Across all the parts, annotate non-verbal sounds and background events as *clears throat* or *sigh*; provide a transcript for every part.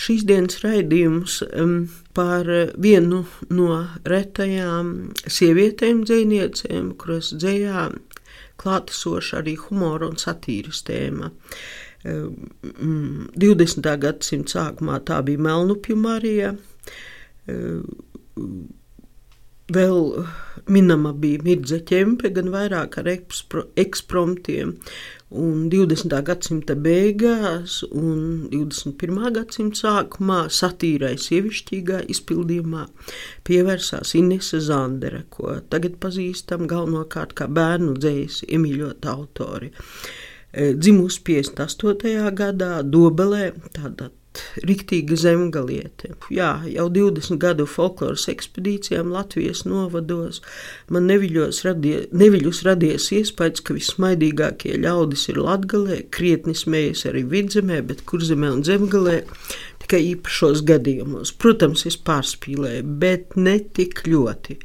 Šīs dienas raidījums um, par vienu no retajām sievietēm dziniecēm, kuras dzējā klātesoša arī humora un satīras tēma. Um, 20. gadsimta sākumā tā bija Melnupju Marija. Um, vēl minama bija Mirza Čempe, gan vairāk ar ekspromptiem, Un 20. gadsimta beigās un 21. gadsimta sākumā satīrai sievišķīgā izpildījumā pievērsās Inese Zandere, ko tagad pazīstam galvenokārt kā bērnu dzējas iemīļota autori. E, dzimusi 58. gadā Dobelē, tāda Riktīga zemgaliete. Jā, jau 20 gadu folkloras ekspedīcijām Latvijas novados man neviļos radie, neviļus radies iespējas, ka vismaidīgākie ļaudis ir latgalē, krietni smējas arī vidzemē, bet kurzemē un zemgalē tikai īpašos gadījumos. Protams, es pārspīlēju, bet ne tik ļoti.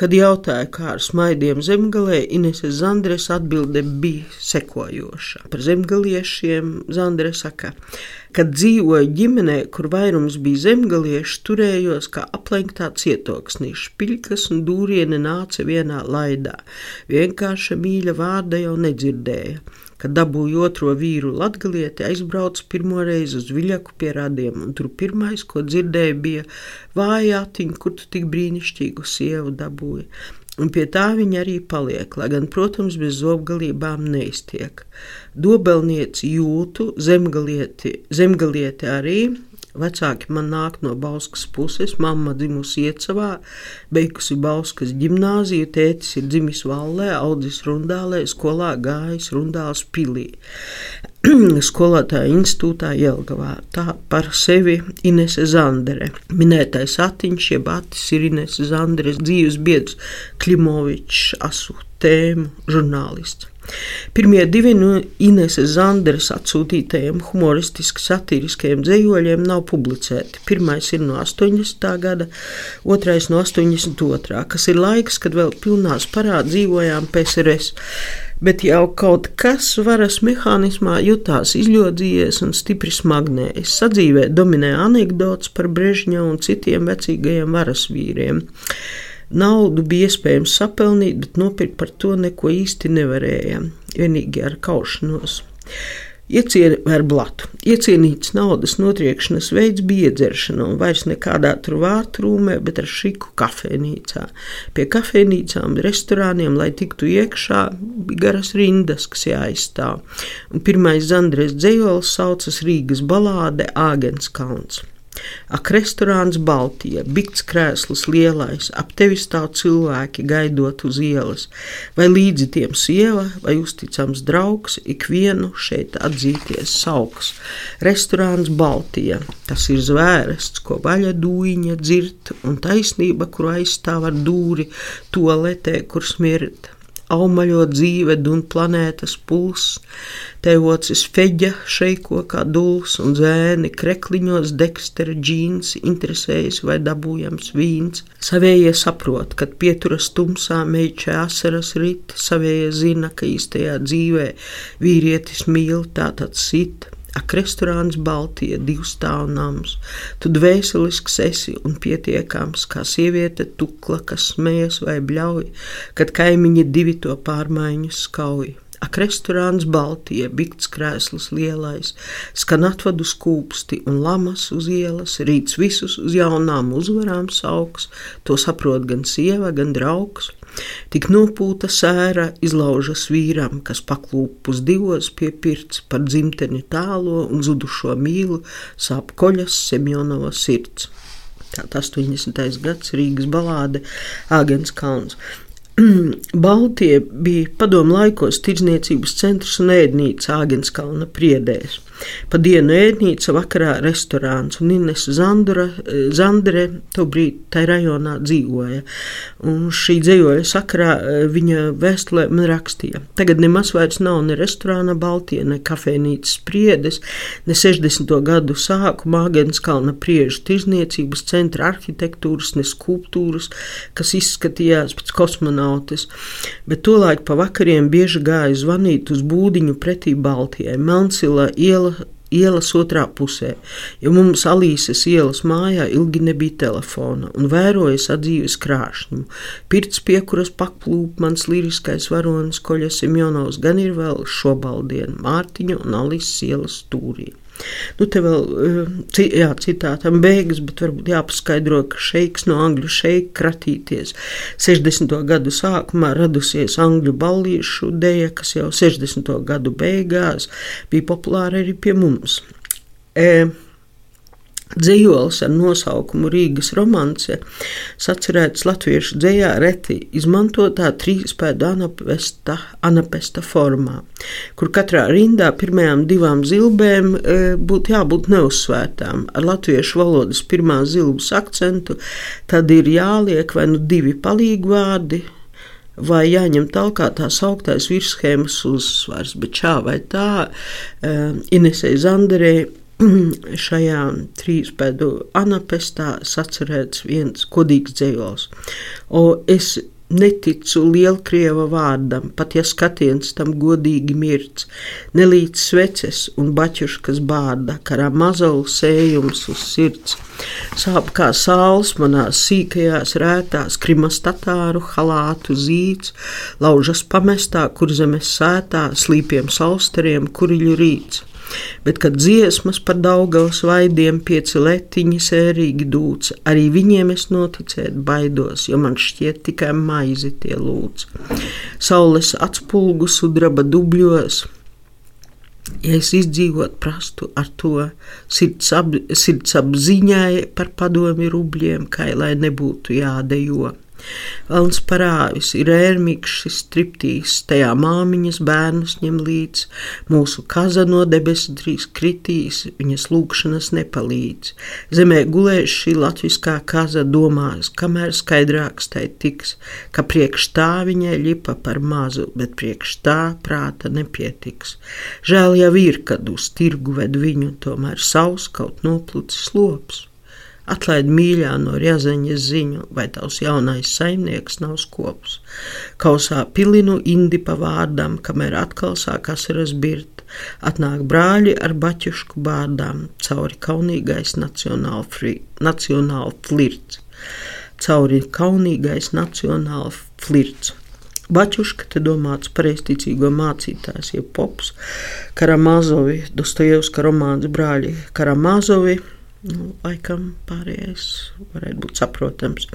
Kad jautāju, kā ar smaidiem zemgalē, Inese Zandres atbilde bija sekojoša. Par zemgaliešiem Zandre saka, kad dzīvoju ģimenē, kur vairums bija zemgalieši, turējos kā aplenktā cietoksnī, špiļkas un dūriene nāca vienā laidā. Vienkārša mīļa vārda jau nedzirdēja. Kad dabūju otro vīru latgalieti, aizbraucu pirmo reizi uz viļaku pie radiem, un tur pirmais, ko dzirdēju, bija vāja atiņa, kur tu tik brīnišķīgu sievu dabūji. Un pie tā viņa arī paliek, lai gan, protams, bez zobgalībām neiztiek. Dobelnieci jūtu, zemgalieti, zemgalieti arī, Vecāki man nāk no Bauskas puses, mamma dzimusi Iecavā, beigusi Bauskas ģimnāziju, tētis ir dzimis Vallē, audzis Rundālē, skolā gājis Rundāls pilī. *clears throat* Skolotāja institūtā Jelgavā. Tā par sevi Inese Zandere. Minētais atiņš, jeb atis ir Inese Zanderes dzīves biedrs Klimovičs, asu tēmu žurnālists. Pirmie divi no Ineses Zanderes atsūtītajiem humoristiski satiriskajiem dzējoļiem nav publicēti. Pirmais ir no 80. gada, otrais no 82. kas ir laiks, kad vēl pilnā sparā dzīvojām PSRS. Bet jau kaut kas varas mehānismā jutās izļodzījies un stipri smagnējis. Sadzīvē dominē anekdots par Brežņa un citiem vecīgajiem varas vīriem. Naudu bija iespējams sapelnīt, bet nopirkt par to neko īsti nevarēja. Vienīgi ar kaušanos. Iecienīts ar blatu. Iecienīts naudas notriekšanas veids bija iedzeršana, un vairs nekādā tur vārtrūmē, bet ar šiku kafejnīcā. Pie kafejnīcām, restorāniem, lai tiktu iekšā, bija garas rindas, kas jāizstāv. Un pirmais Zandres dzējols saucas Rīgas balāde Āgens Kalns. Ak, restorāns Baltija, bikts krēsls lielais, ap tevi stāv cilvēki gaidot uz ielas, vai līdzi tiem sieva vai uzticams draugs, ikvienu šeit atzīties sauks. Restorāns Baltija, tas ir zvērests, ko vaļa dūņa dzirt, un taisnība, kur aizstāv ar dūri, toaletē, kur smirt aumaļo dzīve un planētas pulss, tevocis feģa šeiko kā dūls un zēni, krekliņos dekstera džīns, interesējas vai dabūjams vīns. Savējie saprot, kad pieturas tumsā meičē asaras rit, savējie zina, ka īstajā dzīvē vīrietis mīl tātad sit. Ak, restorāns Baltija, divs stāvnams, tu dvēselisks esi un pietiekams, kā sieviete tukla, kas smējas vai bļauj, kad kaimiņi divi to pārmaiņu skauj. Ak, restorāns Baltija, bikts krēsls lielais, skan atvadu skūpsti un lamas uz ielas, rīts visus uz jaunām uzvarām sauks, to saprot gan sieva, gan draugs. Tik nopūta sēra izlaužas vīram, kas paklūpus divos pie pirts par dzimteni tālo un zudušo mīlu, sāp koļas Semjonova sirds. Tātad 80. gads Rīgas balāde Āgens Kalns. *clears throat* Baltie bija padomu laikos tirdzniecības centrs un ēdnīca Āgenskalna priedēs. Pa dienu ēdnīca, vakarā restorāns. Un Ines Zandura, Zandere tobrīd tajā rajonā dzīvoja. Un šī dzīvoja sakarā viņa vēstulē man rakstīja. Tagad nemaz vairs nav ne restorāna Baltija, ne kafejnīcas spriedes, ne 60. gadu sākuma Āgenskalna priežu tirzniecības centra arhitektūras, ne skulptūras, kas izskatījās pēc kosmonautas. Bet tolaik pa vakariem bieži gāja zvanīt uz būdiņu pretī Baltijai, Melncila iela ielas otrā pusē, jo mums Alīses ielas mājā ilgi nebija telefona, un vēroja sadzīves krāšņumu. Pirts pie kuras paklūp mans liriskais varonis Koļa Simjonovs gan ir vēl šobaldien Mārtiņa un Alīses ielas stūrī. Nu, te vēl eh, jā, citātam beigas, bet varbūt jāpaskaidro, ka šeiks no angļu šeika kratīties. 60. gadu sākumā radusies angļu ballīšu deja, kas jau 60. gadu beigās bija populāra arī pie mums. E, Dzīslis ar nosaukumu Rīgas romance sacerēts latviešu dzējā reti izmantotā trīspēdu anapesta, anapesta formā, kur katrā rindā pirmajām divām zilbēm e, būtu jābūt neuzsvērtām. Ar latviešu valodas pirmās zilbas akcentu, tad ir jāliek vai nu divi palīgvārdi, vai jāņem tālāk tā sauktais virsmas uzsvars, bet šā vai tā e, Inesei Zanderei *clears throat* šajā trīspēdu anapestā sacerēts viens kodīgs dzējos. O es neticu lielkrieva vārdam, pat ja skatiens tam godīgi mirts, nelīdz sveces un baķuškas bārda, karā mazalu sējums uz sirds. Sāp kā sāls manās sīkajās rētās, krimas tatāru halātu zīts, laužas pamestā, kur zemes sētā, slīpiem salsteriem, kuriļu rīts bet kad dziesmas par Daugavas vaidiem pieci letiņi sērīgi dūts, arī viņiem es noticēt baidos, jo man šķiet tikai maizi tie lūdz. Saules atspulgu sudraba dubļos, ja es izdzīvot prastu ar to sirds, ap, sirds par padomi rubļiem, kā lai nebūtu jādejo. Velns parāvis ir ērmīgs striptīs, tajā māmiņas bērnus ņem līdz, mūsu kaza no debesu drīz kritīs, viņas lūkšanas nepalīdz. Zemē gulēs šī latviskā kaza domās, kamēr skaidrāks tai tiks, ka priekš tā viņai lipa par mazu, bet priekš tā prāta nepietiks. Žēl jau ir, kad uz tirgu ved viņu, tomēr savs kaut noplūcis lops. Atlaid mīļā no riezaņas ziņu, vai tavs jaunais saimnieks nav skops. Kausā pilinu indi pa vārdām, kamēr atkal sāk asaras birt. Atnāk brāļi ar baķušku bārdām, cauri kaunīgais nacionāla flirts. Cauri kaunīgais nacionāla flirts. Bačuška te domāts pareizticīgo mācītājs, jeb pops, Karamazovi, Dostojevska romāns brāļi Karamazovi, Nu, laikam pārējais varētu būt saprotams.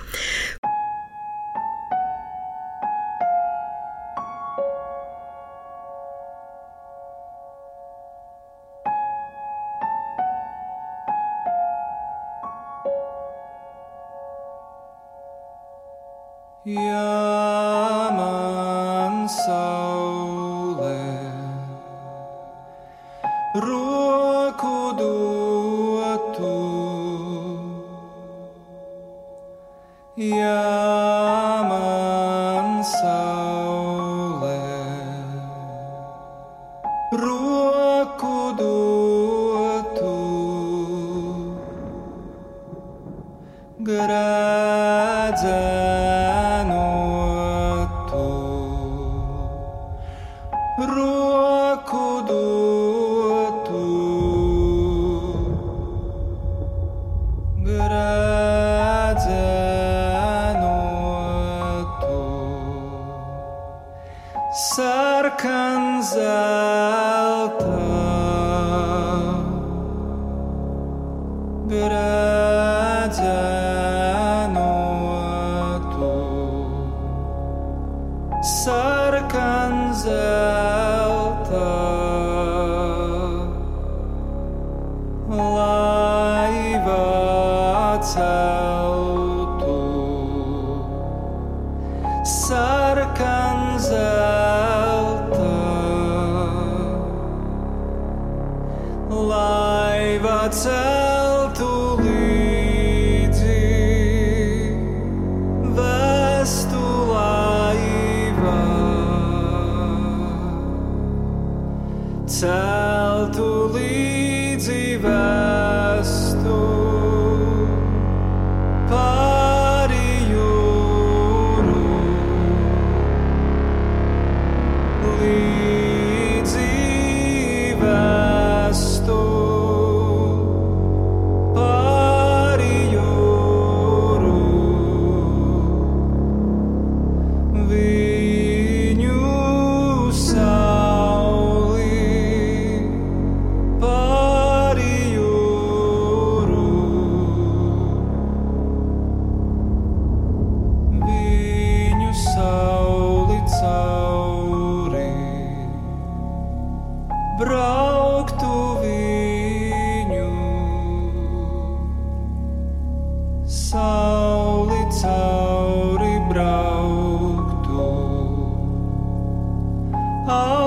Oh.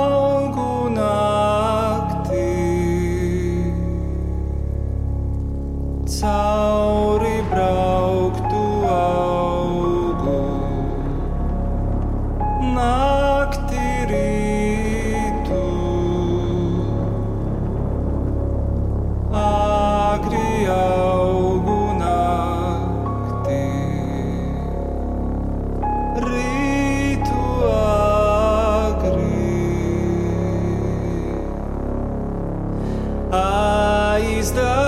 Ah, is that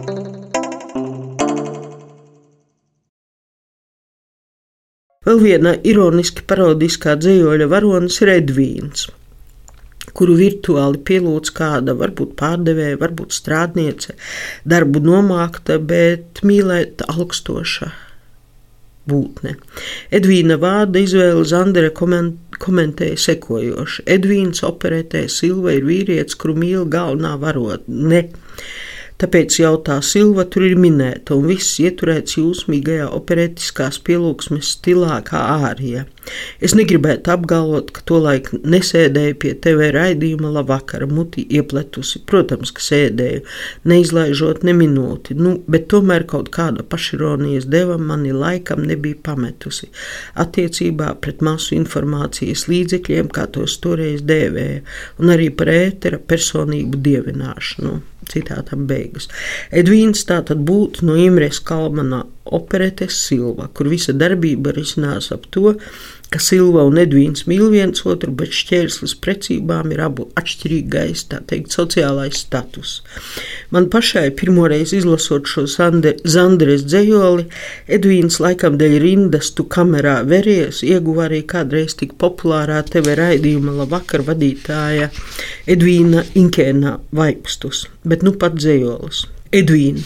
Vēl viena ironiski parodiskā dzīvoļa varonis ir Edvīns, kuru virtuāli pielūdz kāda, varbūt pārdevēja, varbūt strādniece, darbu nomākta, bet mīlēt augstoša būtne. Edvīna vārda izvēle Zandere koment, komentēja sekojoši. Edvīns operetē Silva ir vīrietis, kuru mīl galvenā varone. Tāpēc jautā Silva tur ir minēta, un viss ieturēts jūsmīgajā operetiskās pielūgsmes stilā kā ārija. Es negribētu apgalvot, ka tolaik nesēdēju pie TV raidījuma labvakara, muti iepletusi. Protams, ka sēdēju, neizlaižot ne minūti, nu, bet tomēr kaut kāda pašironijas deva mani laikam nebija pametusi attiecībā pret masu informācijas līdzekļiem, kā tos toreiz dēvēja, un arī par ētera personību dievināšanu. Citātam beigas. Edvīns tātad būtu no Imres Kalmana operetes Silva, kur visa darbība risinās ap to, ka Silva un Edvīns mīl viens otru, bet šķērslis precībām ir abu atšķirīgais, tā teikt, sociālais status. Man pašai pirmoreiz izlasot šo Zandres dzējoli, Edvīns laikam dēļ rindas tu kamerā veries, ieguva arī kādreiz tik populārā TV raidījuma labvakar vadītāja Edvīna Inkēna vaipstus, bet nu pat dzējolis. Edvīna.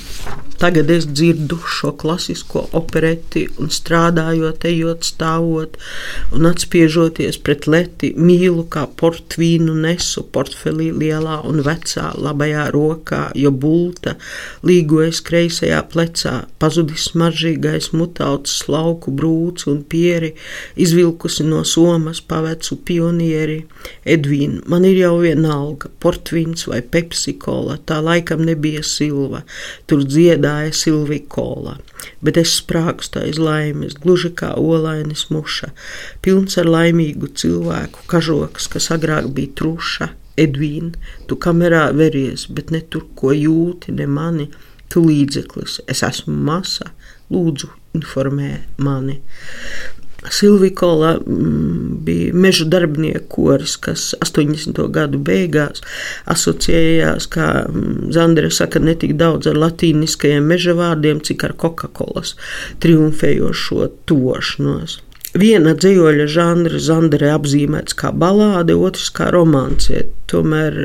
Tagad es dzirdu šo klasisko opereti, un strādājot, ejot, stāvot un atspiežoties pret leti, mīlu kā portvīnu nesu portfelī lielā un vecā labajā rokā, jo bulta līgojas kreisajā plecā, pazudis smaržīgais mutauts slauku brūts un pieri, izvilkusi no somas pavecu pionieri. Edvīna, man ir jau vienalga, portvīns vai pepsikola, tā laikam nebija silva, tur dziedāja Silvikola, bet es sprāgstu aiz laimes, gluži kā olainis muša, pilns ar laimīgu cilvēku, kažoks, kas agrāk bija truša. Edvīna, tu kamerā veries, bet ne tur, ko jūti, ne mani, tu līdzeklis, es esmu masa, lūdzu, informē mani. Silvikola mm, bija meža darbinieku koris, kas 80. gadu beigās asociējās, kā mm, Zandere saka, ne tik daudz ar latīniskajiem meža vārdiem, cik ar Coca-Colas triumfējošo tošanos. Viena dzīvoļa žanra Zandere apzīmēts kā balāde, otrs kā romancē, tomēr,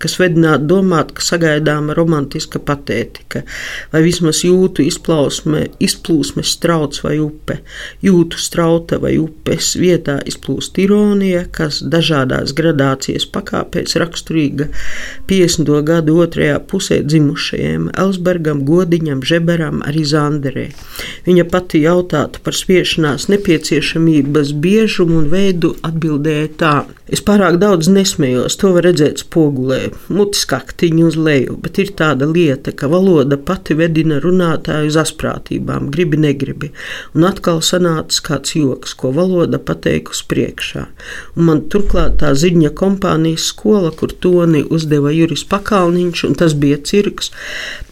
kas vedinātu domāt, ka sagaidāma romantiska patētika, vai vismaz jūtu izplausme, izplūsmes strauts vai upe. Jūtu strauta vai upes vietā izplūst ironija, kas dažādās gradācijas pakāpēs raksturīga 50. gadu otrajā pusē dzimušajiem Elsbergam, Godiņam, Žeberam, arī Zanderē. Viņa pati jautātu par spiešanās nepieciešamības biežumu un veidu atbildēja tā. Es pārāk daudz nesmējos, to var redzēt spogulē, mutes kaktiņu uz leju, bet ir tāda lieta, ka valoda pati vedina runātāju uz asprātībām, gribi, negribi. Un atkal sanāca kāds joks, ko valoda pateikusi priekšā. Un man turklāt tā ziņa kompānijas skola, kur toni uzdeva Juris Pakalniņš, un tas bija cirks,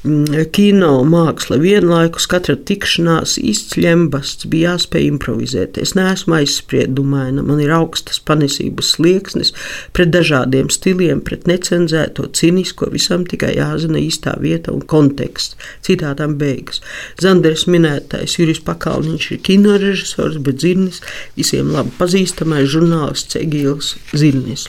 mm, kino māksla vienlaikus, katra tikšanās izcļembasts bija jāspēj improvizēt. Es neesmu aizspriedumaina, man ir augstas panesības slieksnis, pret dažādiem stiliem, pret necenzēto, cinisko, visam tikai jāzina īstā vieta un konteksts. Citātām beigas. Zanders minētais Juris Pakalniņš ir kinorežisors, bet Zirnis visiem labi pazīstamais žurnālists Egīls Zirnis.